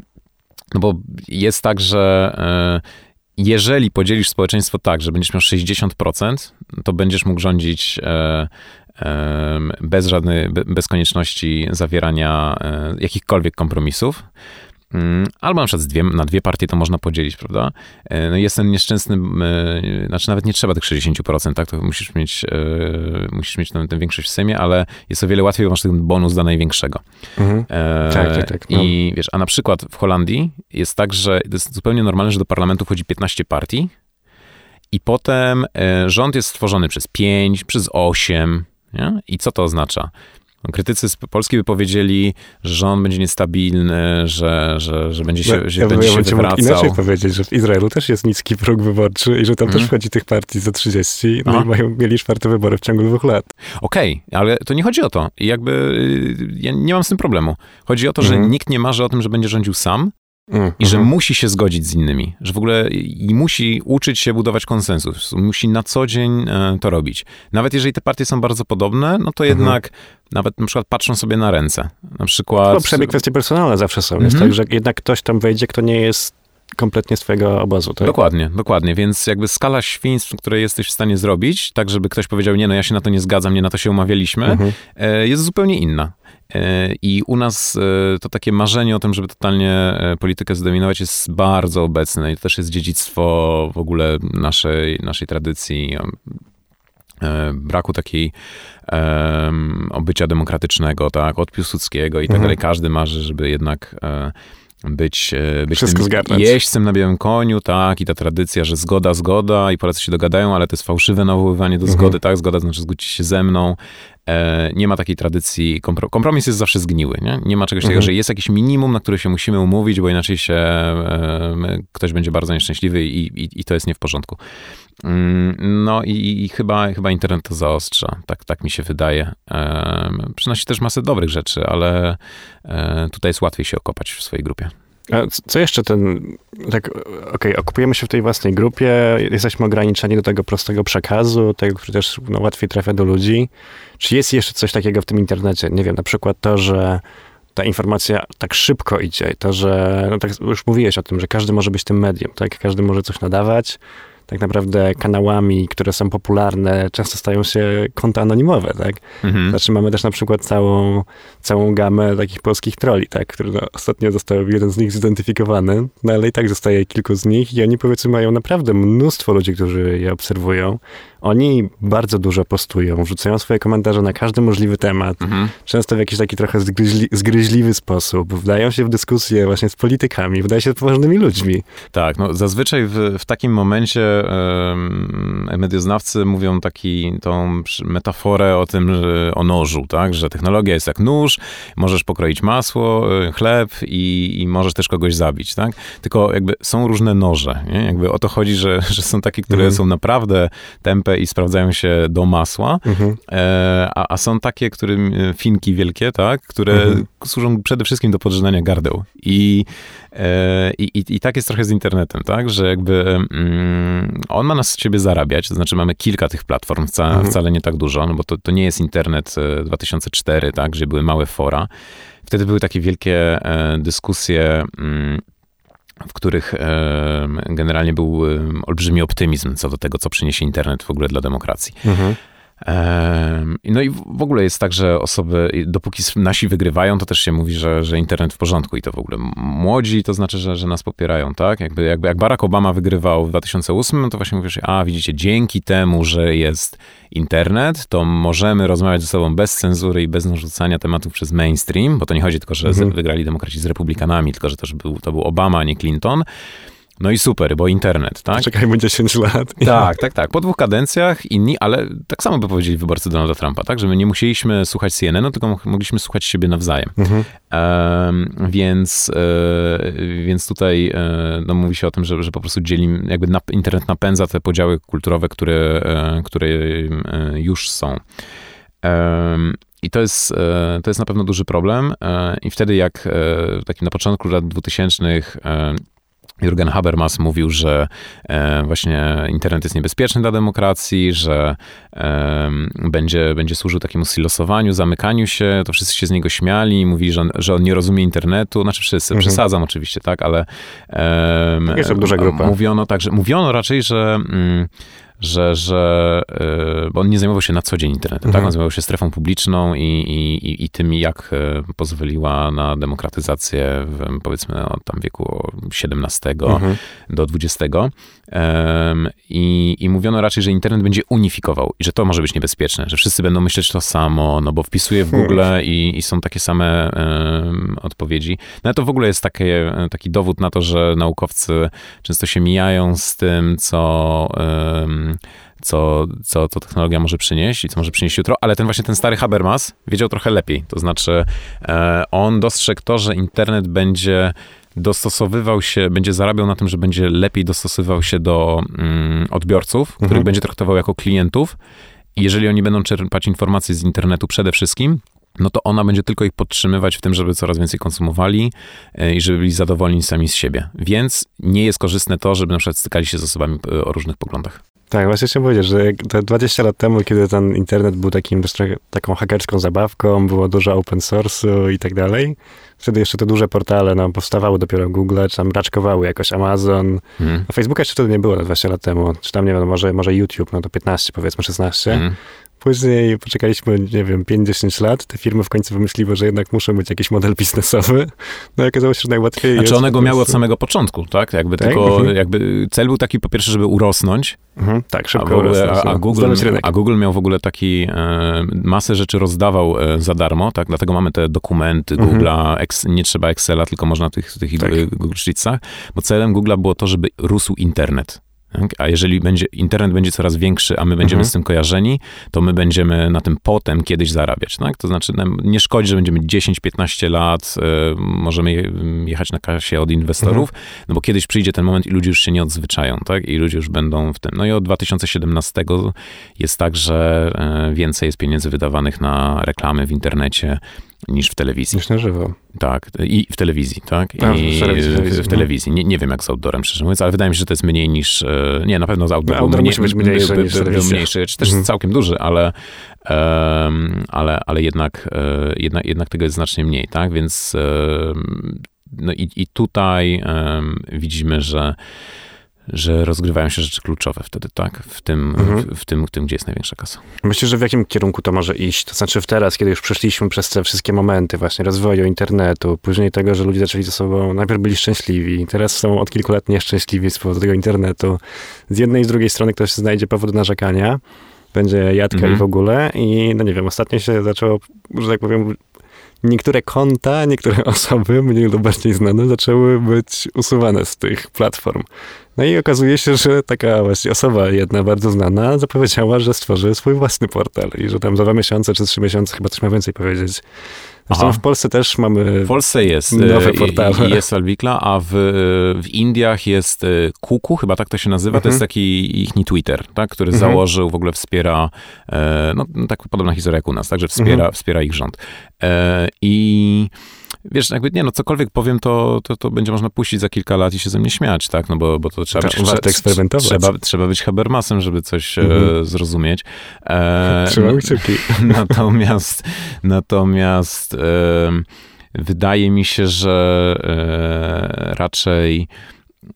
no bo jest tak, że e, jeżeli podzielisz społeczeństwo tak, że będziesz miał 60%, to będziesz mógł rządzić e, em, bez żadnej, be- bez konieczności zawierania e, jakichkolwiek kompromisów. Mm, Albo na przykład dwie, na dwie partie to można podzielić, prawda? E, No jest ten nieszczęsny, e, znaczy nawet nie trzeba tych 60%, tak? To musisz mieć, e, musisz mieć tę, tę większość w Sejmie, ale jest o wiele łatwiej, bo masz ten bonus dla największego. Mhm. E, Tak, tak, tak, no. I wiesz, a na przykład w Holandii jest tak, że to jest zupełnie normalne, że do parlamentu wchodzi 15 partii i potem rząd jest stworzony przez 5, przez 8. Nie? I co to oznacza? No, Krytycy z Polski by powiedzieli, że rząd będzie niestabilny, że, że, że będzie się, że ja, będzie ja się wywracał. inaczej powiedzieć, że w Izraelu też jest niski próg wyborczy i że tam Mhm. też wchodzi tych partii za 30, no Aha. i mają, mieli czwarte wybory w ciągu dwóch lat. Okej, ale to nie chodzi o to. Jakby y, ja nie mam z tym problemu. Chodzi o to, że Mhm. nikt nie marzy o tym, że będzie rządził sam, Mm, I że mhm. musi się zgodzić z innymi, że w ogóle i musi uczyć się budować konsensus, musi na co dzień e, to robić. Nawet jeżeli te partie są bardzo podobne, no to Mhm. jednak nawet na przykład patrzą sobie na ręce. Na przykład... No, przynajmniej kwestie personalne zawsze są. Jest Mhm. tak, że jednak ktoś tam wejdzie, kto nie jest kompletnie z twojego obozu. Tak? Dokładnie, dokładnie. Więc jakby skala świństw, które jesteś w stanie zrobić, tak żeby ktoś powiedział, nie no, ja się na to nie zgadzam, nie na to się umawialiśmy, Mhm. e, jest zupełnie inna. E, I u nas e, to takie marzenie o tym, żeby totalnie politykę zdominować jest bardzo obecne i to też jest dziedzictwo w ogóle naszej, naszej tradycji, braku takiej em, obycia demokratycznego, tak, od Piłsudskiego i tak Mhm. dalej. Każdy marzy, żeby jednak e, być, e, być Wszystko tym zgarnąć. jeźdźcem na białym koniu, tak, i ta tradycja, że zgoda, zgoda i Polacy się dogadają, ale to jest fałszywe nawoływanie do Mhm. zgody, tak, zgoda znaczy zgódź się ze mną. E, nie ma takiej tradycji, kompro, kompromis jest zawsze zgniły, nie? Nie ma czegoś takiego, Mhm. że jest jakiś minimum, na które się musimy umówić, bo inaczej się e, ktoś będzie bardzo nieszczęśliwy i, i, i to jest nie w porządku. Mm, No i, i chyba, chyba internet to zaostrza, tak, tak mi się wydaje. E, przynosi też masę dobrych rzeczy, ale e, tutaj jest łatwiej się okopać w swojej grupie. A co jeszcze ten, tak, okej, okupujemy się w tej własnej grupie, jesteśmy ograniczeni do tego prostego przekazu, tego, który też no, łatwiej trafia do ludzi. Czy jest jeszcze coś takiego w tym internecie? Nie wiem, na przykład to, że ta informacja tak szybko idzie, to, że, no tak już mówiłeś o tym, że każdy może być tym medium, tak? Każdy może coś nadawać. Tak naprawdę kanałami, które są popularne, często stają się konta anonimowe, tak? Mhm. Znaczy mamy też na przykład całą, całą gamę takich polskich troli, tak, który no, ostatnio został jeden z nich zidentyfikowany, no ale i tak zostaje kilku z nich i oni powiedzmy mają naprawdę mnóstwo ludzi, którzy je obserwują. Oni bardzo dużo postują, wrzucają swoje komentarze na każdy możliwy temat, Mhm. często w jakiś taki trochę zgryźli, zgryźliwy sposób, wdają się w dyskusje właśnie z politykami, wydaje się poważnymi ludźmi. Tak, no zazwyczaj w, w takim momencie em, medioznawcy mówią taki, tą metaforę o tym, że, o nożu, tak, że technologia jest jak nóż, możesz pokroić masło, e, chleb i, i możesz też kogoś zabić, tak? Tylko jakby są różne noże, nie? Jakby o to chodzi, że, że są takie, które Mhm. są naprawdę i sprawdzają się do masła, Mhm. E, a, a są takie, którym e, finki wielkie, tak, które Mhm. służą przede wszystkim do podrzynania gardeł. I, e, i, i, I tak jest trochę z internetem, tak, że jakby mm, on ma nas z siebie zarabiać, to znaczy mamy kilka tych platform, wca, Mhm. wcale nie tak dużo, no bo to, to nie jest internet e, 2004, tak, gdzie były małe fora. Wtedy były takie wielkie dyskusje mm, w których generalnie był olbrzymi optymizm co do tego, co przyniesie internet w ogóle dla demokracji. Mhm. No i w ogóle jest tak, że osoby, dopóki nasi wygrywają, to też się mówi, że, że internet w porządku i to w ogóle młodzi, to znaczy, że, że nas popierają, tak? Jakby, jakby jak Barack Obama wygrywał w 2008, no to właśnie mówisz, a widzicie, dzięki temu, że jest internet, to możemy rozmawiać ze sobą bez cenzury i bez narzucania tematów przez mainstream, bo to nie chodzi tylko, że Mhm. wygrali demokraci z republikanami, tylko że też był, to był Obama, a nie Clinton. No i super, bo internet, tak? Czekajmy 10 lat. Tak, tak, tak. Po dwóch kadencjach inni, ale tak samo by powiedzieli wyborcy Donalda Trumpa, tak? Że my nie musieliśmy słuchać CNN-u, tylko mo- mogliśmy słuchać siebie nawzajem. Mhm. Więc, e, więc tutaj e, no, mówi się o tym, że, że po prostu dzieli, jakby nap, internet napędza te podziały kulturowe, które, e, które e, już są. I to jest, e, to jest na pewno duży problem. I wtedy, jak takim na początku lat 2000 Jürgen Habermas mówił, że e, właśnie internet jest niebezpieczny dla demokracji, że e, będzie, będzie służył takiemu silosowaniu, zamykaniu się, to wszyscy się z niego śmiali, mówili, że on, że on nie rozumie internetu, znaczy wszyscy, Mhm. przesadzam oczywiście, tak, ale e, Jest to duża grupa. mówiono także, mówiono raczej, że mm, że, że e, bo on nie zajmował się na co dzień internetem, tak? Mhm. On zajmował się strefą publiczną i, i, i- tym, jak e, pozwoliła na demokratyzację w, powiedzmy od tam wieku XVII Mhm. do XX. Em, I, I mówiono raczej, że internet będzie unifikował i że to może być niebezpieczne, że wszyscy będą myśleć to samo, no bo wpisuję w Google i, i są takie same em, odpowiedzi. No to w ogóle jest takie, taki dowód na to, że naukowcy często się mijają z tym, co, em, co, co, co technologia może przynieść i co może przynieść jutro, ale ten właśnie ten stary Habermas wiedział trochę lepiej. To znaczy e, on dostrzegł to, że internet będzie dostosowywał się, będzie zarabiał na tym, że będzie lepiej dostosowywał się do mm, odbiorców, których Mhm. będzie traktował jako klientów. I jeżeli oni będą czerpać informacje z internetu przede wszystkim, no to ona będzie tylko ich podtrzymywać w tym, żeby coraz więcej konsumowali e, i żeby byli zadowoleni sami z siebie. Więc nie jest korzystne to, żeby na przykład stykali się z osobami e, o różnych poglądach. Tak, właśnie chciałem powiedzieć, że te 20 lat temu, kiedy ten internet był takim, taką hakerską zabawką, było dużo open source'u i tak dalej, wtedy jeszcze te duże portale no, powstawały dopiero Google, czy tam raczkowały jakoś Amazon. Mhm. A Facebooka jeszcze wtedy nie było na 20 lat temu, czy tam, nie wiem, może, może YouTube, no to 15 powiedzmy, 16. Mhm. Później poczekaliśmy, nie wiem, 5-10 lat, te firmy w końcu wymyśliły, że jednak muszą mieć jakiś model biznesowy. No i okazało się, że najłatwiej Znaczy jest one go miały od samego początku, tak? Jakby Tak? tylko, Mhm. jakby cel był taki po pierwsze, żeby urosnąć, Mhm, tak, a, szybko ogóle, urosnąć, a, a, no, Google, a Google miał w ogóle taki, e, masę rzeczy rozdawał e, za darmo, tak? Dlatego mamy te dokumenty Mhm. Google'a, ex, nie trzeba Excela, tylko można w tych, tych Tak. e, Google Sheetsach, bo celem Google'a było to, żeby rósł internet. Tak? A jeżeli będzie, internet będzie coraz większy, a my będziemy Mhm. z tym kojarzeni, to my będziemy na tym potem kiedyś zarabiać. Tak? To znaczy, nie szkodzi, że będziemy 10-15 lat, e, możemy je- jechać na kasie od inwestorów, Mhm. no bo kiedyś przyjdzie ten moment i ludzie już się nie odzwyczają, tak? I ludzie już będą w tym. No i od 2017 jest tak, że e, więcej jest pieniędzy wydawanych na reklamy w internecie niż w telewizji. Niż na żywo. Tak, i w telewizji, tak? A, I w telewizji, w, telewizji, no. telewizji. Nie, nie wiem jak z outdoorem, szczerze mówiąc, ale wydaje mi się, że to jest mniej niż... e, Nie, na pewno z outdoor, No, outdoor był musi być mniejszy był, niż był telewizja. mniejszy, czy też Mhm. całkiem duży, ale, em, ale, ale jednak, e, jednak, jednak tego jest znacznie mniej, tak? Więc em, no i, i tutaj em, widzimy, że że rozgrywają się rzeczy kluczowe wtedy, tak? W tym, Mhm. w, w tym, w tym, gdzie jest największa kasa. Myślę, że w jakim kierunku to może iść? To znaczy w teraz, kiedy już przeszliśmy przez te wszystkie momenty właśnie rozwoju internetu, później tego, że ludzie zaczęli ze sobą, najpierw byli szczęśliwi, teraz są od kilku lat nieszczęśliwi z powodu tego internetu. Z jednej i z drugiej strony ktoś znajdzie powód do narzekania, będzie jadka Mhm. i w ogóle i no nie wiem, ostatnio się zaczęło, że tak powiem, niektóre konta, niektóre osoby, mniej lub bardziej znane, zaczęły być usuwane z tych platform. No i okazuje się, że taka właśnie osoba jedna bardzo znana zapowiedziała, że stworzy swój własny portal i że tam za dwa miesiące czy trzy miesiące chyba coś ma więcej powiedzieć. Zresztą w Polsce też mamy... W Polsce jest Nowe e, portale. jest Alwikla, a w, w Indiach jest e, Kuku, chyba tak to się nazywa, to Mhm. jest taki ich Twitter, tak, który Mhm. założył, w ogóle wspiera, e, no tak podobna historia jak u nas, tak, że wspiera, Mhm. wspiera ich rząd. I wiesz, jakby nie no, cokolwiek powiem, to, to, to będzie można puścić za kilka lat i się ze mnie śmiać, tak, no bo, bo to trzeba To być... warto eksperymentować. Trzeba, trzeba być Habermasem, żeby coś e, Mhm. zrozumieć. E, Trzymamy kciuki. Natomiast, natomiast em, wydaje mi się, że e, raczej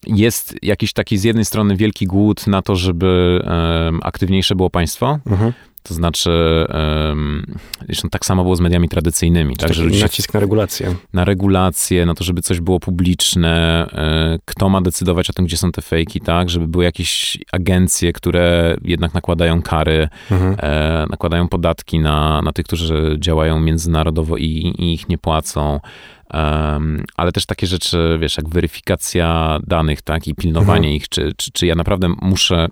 jest jakiś taki z jednej strony wielki głód na to, żeby em, aktywniejsze było państwo. Mhm. To znaczy, em, zresztą tak samo było z mediami tradycyjnymi, tak, Taki że nacisk na regulację. na regulacje, na to, żeby coś było publiczne, e, kto ma decydować o tym, gdzie są te fejki, tak, żeby były jakieś agencje, które jednak nakładają kary, Mhm. e, nakładają podatki na, na tych, którzy działają międzynarodowo i, i ich nie płacą. Em, ale też takie rzeczy, wiesz, jak weryfikacja danych, tak, i pilnowanie Mhm. ich, czy, czy, czy ja naprawdę muszę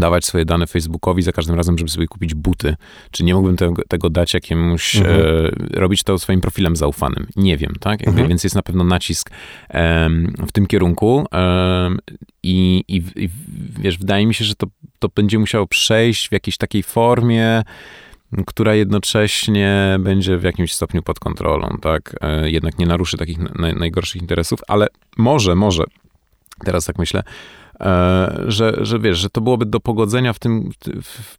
dawać swoje dane Facebookowi za każdym razem, żeby sobie kupić buty. Czy nie mógłbym tego, tego dać jakiemuś, Mhm. e, robić to swoim profilem zaufanym? Nie wiem, tak? Jakby, Mhm. Więc jest na pewno nacisk w tym kierunku i, i, i wiesz, wydaje mi się, że to, to będzie musiało przejść w jakiejś takiej formie, która jednocześnie będzie w jakimś stopniu pod kontrolą, tak? E, Jednak nie naruszy takich naj, najgorszych interesów, ale może, może, teraz tak myślę, e, że, że wiesz, że to byłoby do pogodzenia w tym,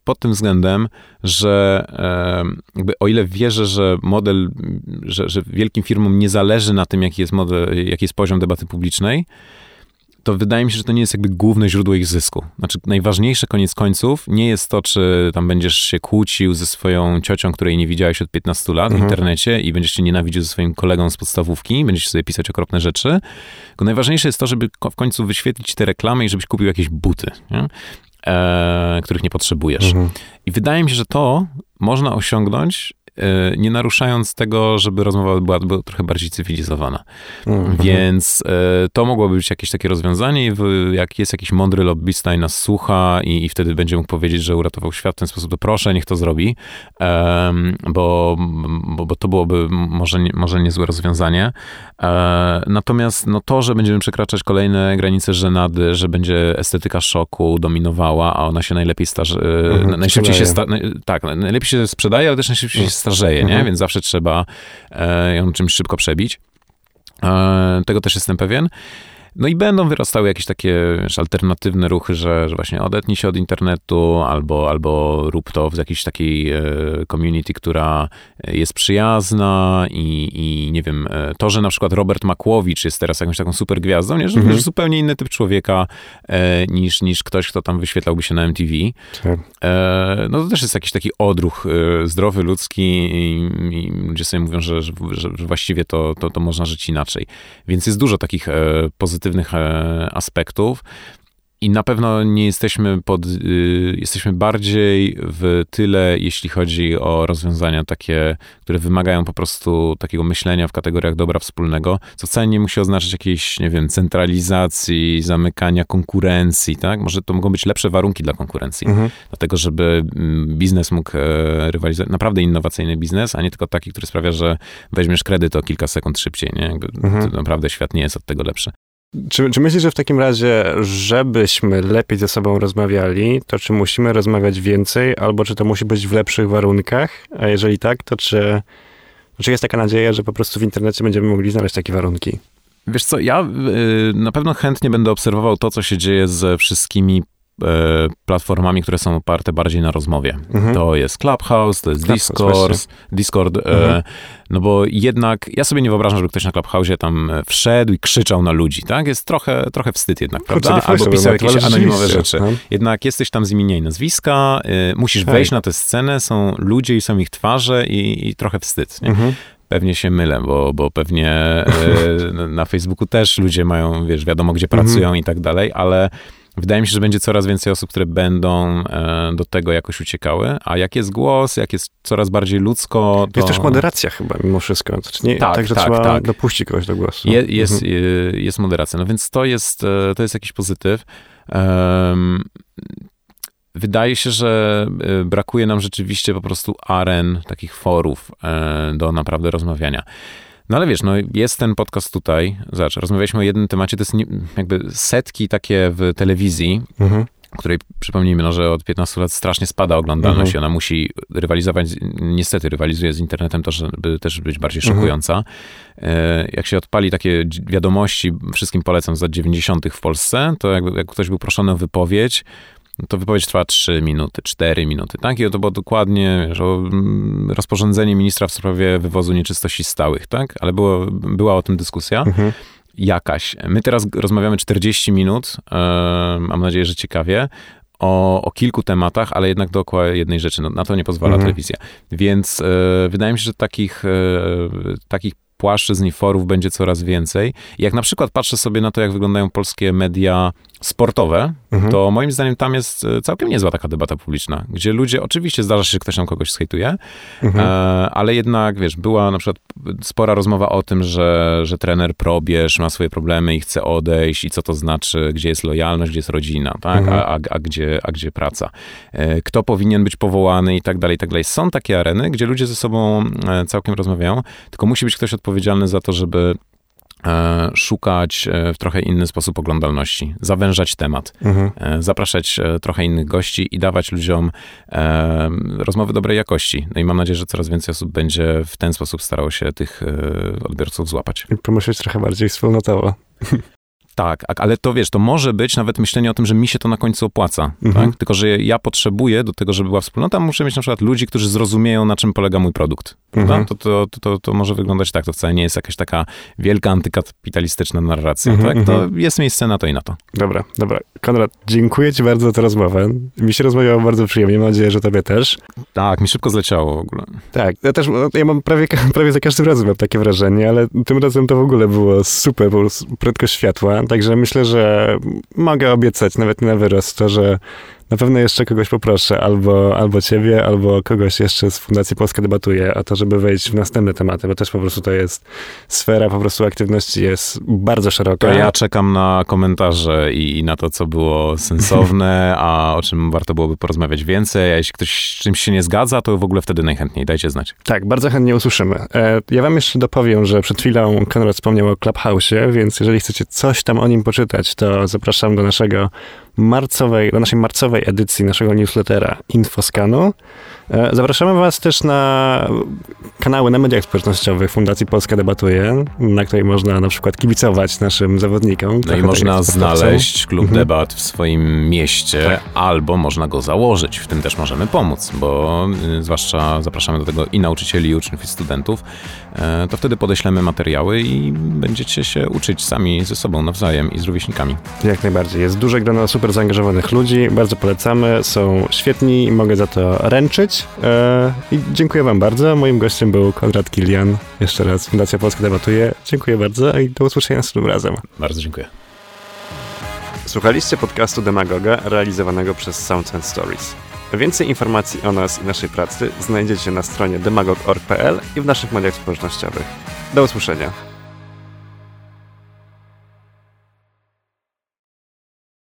pod tym względem, że e, jakby o ile wierzę, że model, że, że wielkim firmom nie zależy na tym, jaki jest model, jaki jest poziom debaty publicznej, to wydaje mi się, że to nie jest jakby główne źródło ich zysku. Znaczy, najważniejsze koniec końców nie jest to, czy tam będziesz się kłócił ze swoją ciocią, której nie widziałeś od 15 lat w internecie i będziesz się nienawidził ze swoim kolegą z podstawówki, będziesz sobie pisać okropne rzeczy. Tylko najważniejsze jest to, żeby w końcu wyświetlić te reklamy i żebyś kupił jakieś buty, nie? E, których nie potrzebujesz. I wydaje mi się, że to można osiągnąć, nie naruszając tego, żeby rozmowa była, była trochę bardziej cywilizowana. Więc e, to mogłoby być jakieś takie rozwiązanie i jak jest jakiś mądry lobbysta i nas słucha i, i wtedy będzie mógł powiedzieć, że uratował świat w ten sposób, to proszę, niech to zrobi, bo, bo, bo to byłoby może, nie, może niezłe rozwiązanie. E, natomiast no, to, że będziemy przekraczać kolejne granice żenady, że będzie estetyka szoku dominowała, a ona się najlepiej starze, Mhm, najszybciej się sta, tak, najlepiej się sprzedaje, ale też najszybciej się starzeje, nie? Więc zawsze trzeba e, ją czymś szybko przebić. E, tego też jestem pewien. No i będą wyrastały jakieś takie wiesz, alternatywne ruchy, że, że właśnie odetnij się od internetu, albo, albo rób to w jakiejś takiej e, community, która jest przyjazna i, i nie wiem, e, to, że na przykład Robert Makłowicz jest teraz jakąś taką super gwiazdą, nie? Że Mhm. zupełnie inny typ człowieka e, niż, niż ktoś, kto tam wyświetlałby się na MTV. Tak. E, no to też jest jakiś taki odruch e, zdrowy, ludzki i, i ludzie sobie mówią, że, że, że właściwie to, to, to można żyć inaczej. Więc jest dużo takich e, pozytywnych e, aspektów. I na pewno nie jesteśmy pod, y, jesteśmy bardziej w tyle, jeśli chodzi o rozwiązania takie, które wymagają po prostu takiego myślenia w kategoriach dobra wspólnego, co wcale nie musi oznaczać jakiejś, nie wiem, centralizacji, zamykania konkurencji, tak? Może to mogą być lepsze warunki dla konkurencji, dlatego żeby mm, biznes mógł e, rywalizować, naprawdę innowacyjny biznes, a nie tylko taki, który sprawia, że weźmiesz kredyt o kilka sekund szybciej, nie? Jakby to naprawdę świat nie jest od tego lepszy. Czy, czy myślisz, że w takim razie, żebyśmy lepiej ze sobą rozmawiali, to czy musimy rozmawiać więcej, albo czy to musi być w lepszych warunkach? A jeżeli tak, to czy, czy jest taka nadzieja, że po prostu w internecie będziemy mogli znaleźć takie warunki? Wiesz co, ja y, na pewno chętnie będę obserwował to, co się dzieje ze wszystkimi platformami, które są oparte bardziej na rozmowie. To jest Clubhouse, to jest Mhm. Clubhouse, Discord, właśnie. Discord Mhm. e, no bo jednak ja sobie nie wyobrażam, żeby ktoś na Clubhouse tam e, wszedł i krzyczał na ludzi, tak? Jest trochę, trochę wstyd jednak, prawda? nie Albo pisał jakieś anonimowe rzeczy. no. Jednak jesteś tam z imienia i nazwiska, y, musisz Tak. wejść na tę scenę, są ludzie i są ich twarze i, i trochę wstyd, nie? Mhm. Pewnie się mylę, bo, bo pewnie e, na Facebooku też ludzie mają, wiesz, wiadomo gdzie pracują i tak dalej, ale wydaje mi się, że będzie coraz więcej osób, które będą e, do tego jakoś uciekały, a jak jest głos, jak jest coraz bardziej ludzko, to... Jest też moderacja chyba mimo wszystko. To czy nie, Tak, tak, że tak, trzeba tak. dopuścić kogoś do głosu. Je, jest, Mhm. jest moderacja. No więc to jest, e, to jest jakiś pozytyw. Em, Wydaje się, że e, brakuje nam rzeczywiście po prostu aren, takich forów do naprawdę rozmawiania. No ale wiesz, no jest ten podcast tutaj, zobacz, rozmawialiśmy o jednym temacie, to jest jakby setki takie w telewizji, Mhm. której przypomnijmy, no, że od 15 lat strasznie spada oglądalność Mhm. i ona musi rywalizować, niestety rywalizuje z internetem, to żeby też być bardziej szokująca. E, Jak się odpali takie wiadomości, wszystkim polecam z lat 90. w Polsce, to jakby, jak ktoś był proszony o wypowiedź, to wypowiedź trwa 3 minuty, 4 minuty, tak? I to było dokładnie wiesz, mm, rozporządzenie ministra w sprawie wywozu nieczystości stałych, tak? Ale było, była o tym dyskusja Mhm. jakaś. My teraz rozmawiamy 40 minut, mam nadzieję, że ciekawie, o, o kilku tematach, ale jednak dookoła jednej rzeczy. No, na to nie pozwala Mhm. telewizja. Więc e, wydaje mi się, że takich, e, takich płaszczyzn i forów będzie coraz więcej. Jak na przykład patrzę sobie na to, jak wyglądają polskie media sportowe, Mhm. to moim zdaniem tam jest e, całkiem niezła taka debata publiczna, gdzie ludzie, oczywiście zdarza się, że ktoś tam kogoś skejtuje, Mhm. e, ale jednak, wiesz, była na przykład spora rozmowa o tym, że, że trener probierz ma swoje problemy i chce odejść i co to znaczy, gdzie jest lojalność, gdzie jest rodzina, tak, Mhm. a, a, a, gdzie, a gdzie praca. E, Kto powinien być powołany i tak dalej, i tak dalej. Są takie areny, gdzie ludzie ze sobą całkiem rozmawiają, tylko musi być ktoś odpowiedzialny za to, żeby szukać e, w trochę inny sposób oglądalności, zawężać temat, Mhm. e, zapraszać e, trochę innych gości i dawać ludziom e, rozmowy dobrej jakości. No i mam nadzieję, że coraz więcej osób będzie w ten sposób starało się tych e, odbiorców złapać. I pomyśleć trochę bardziej wspólnotowo. Tak, ale to wiesz, to może być nawet myślenie o tym, że mi się to na końcu opłaca, Mhm. tak? Tylko, że ja potrzebuję do tego, żeby była wspólnota, muszę mieć na przykład ludzi, którzy zrozumieją, na czym polega mój produkt. Mhm. To, to, to, to, może wyglądać tak, to wcale nie jest jakaś taka wielka antykapitalistyczna narracja, Mhm, tak? To mhm. jest miejsce na to i na to. Dobra, dobra. Konrad, dziękuję ci bardzo za tę rozmowę. Mi się rozmawiało bardzo przyjemnie, mam nadzieję, że tobie też. Tak, mi szybko zleciało w ogóle. Tak, ja też, ja mam prawie, prawie za każdym razem mam takie wrażenie, ale tym razem to w ogóle było super, po prostu prędkość światła, także myślę, że mogę obiecać nawet na wyrost to, że na pewno jeszcze kogoś poproszę, albo, albo ciebie, albo kogoś jeszcze z Fundacji Polska Debatuje o to, żeby wejść w następne tematy, bo też po prostu to jest sfera po prostu aktywności jest bardzo szeroka. To ja czekam na komentarze i, i na to, co było sensowne, a o czym warto byłoby porozmawiać więcej. A jeśli ktoś z czymś się nie zgadza, to w ogóle wtedy najchętniej. Dajcie znać. Tak, bardzo chętnie usłyszymy. E, Ja wam jeszcze dopowiem, że przed chwilą Konrad wspomniał o Clubhouse'ie, więc jeżeli chcecie coś tam o nim poczytać, to zapraszam do naszego marcowej, do naszej marcowej edycji naszego newslettera Infoskanu. E, Zapraszamy was też na kanały na mediach społecznościowych Fundacji Polska Debatuje, na której można na przykład kibicować naszym zawodnikom. No i tak można sportowcom. znaleźć klub Mhm. debat w swoim mieście, Tak. albo można go założyć. W tym też możemy pomóc, bo y, zwłaszcza zapraszamy do tego i nauczycieli, i uczniów, i studentów. E, to wtedy podeślemy materiały i będziecie się uczyć sami ze sobą nawzajem i z rówieśnikami. Jak najbardziej. Jest duże grono super zaangażowanych ludzi, bardzo polecamy, są świetni, mogę za to ręczyć. E, I dziękuję wam bardzo. Moim gościem był Konrad Kilian. Jeszcze raz Fundacja Polska debatuje. Dziękuję bardzo i do usłyszenia następnym razem. Bardzo dziękuję. Słuchaliście podcastu Demagoga realizowanego przez Sounds and Stories. Więcej informacji o nas i naszej pracy znajdziecie na stronie demagog.org.pl i w naszych mediach społecznościowych. Do usłyszenia.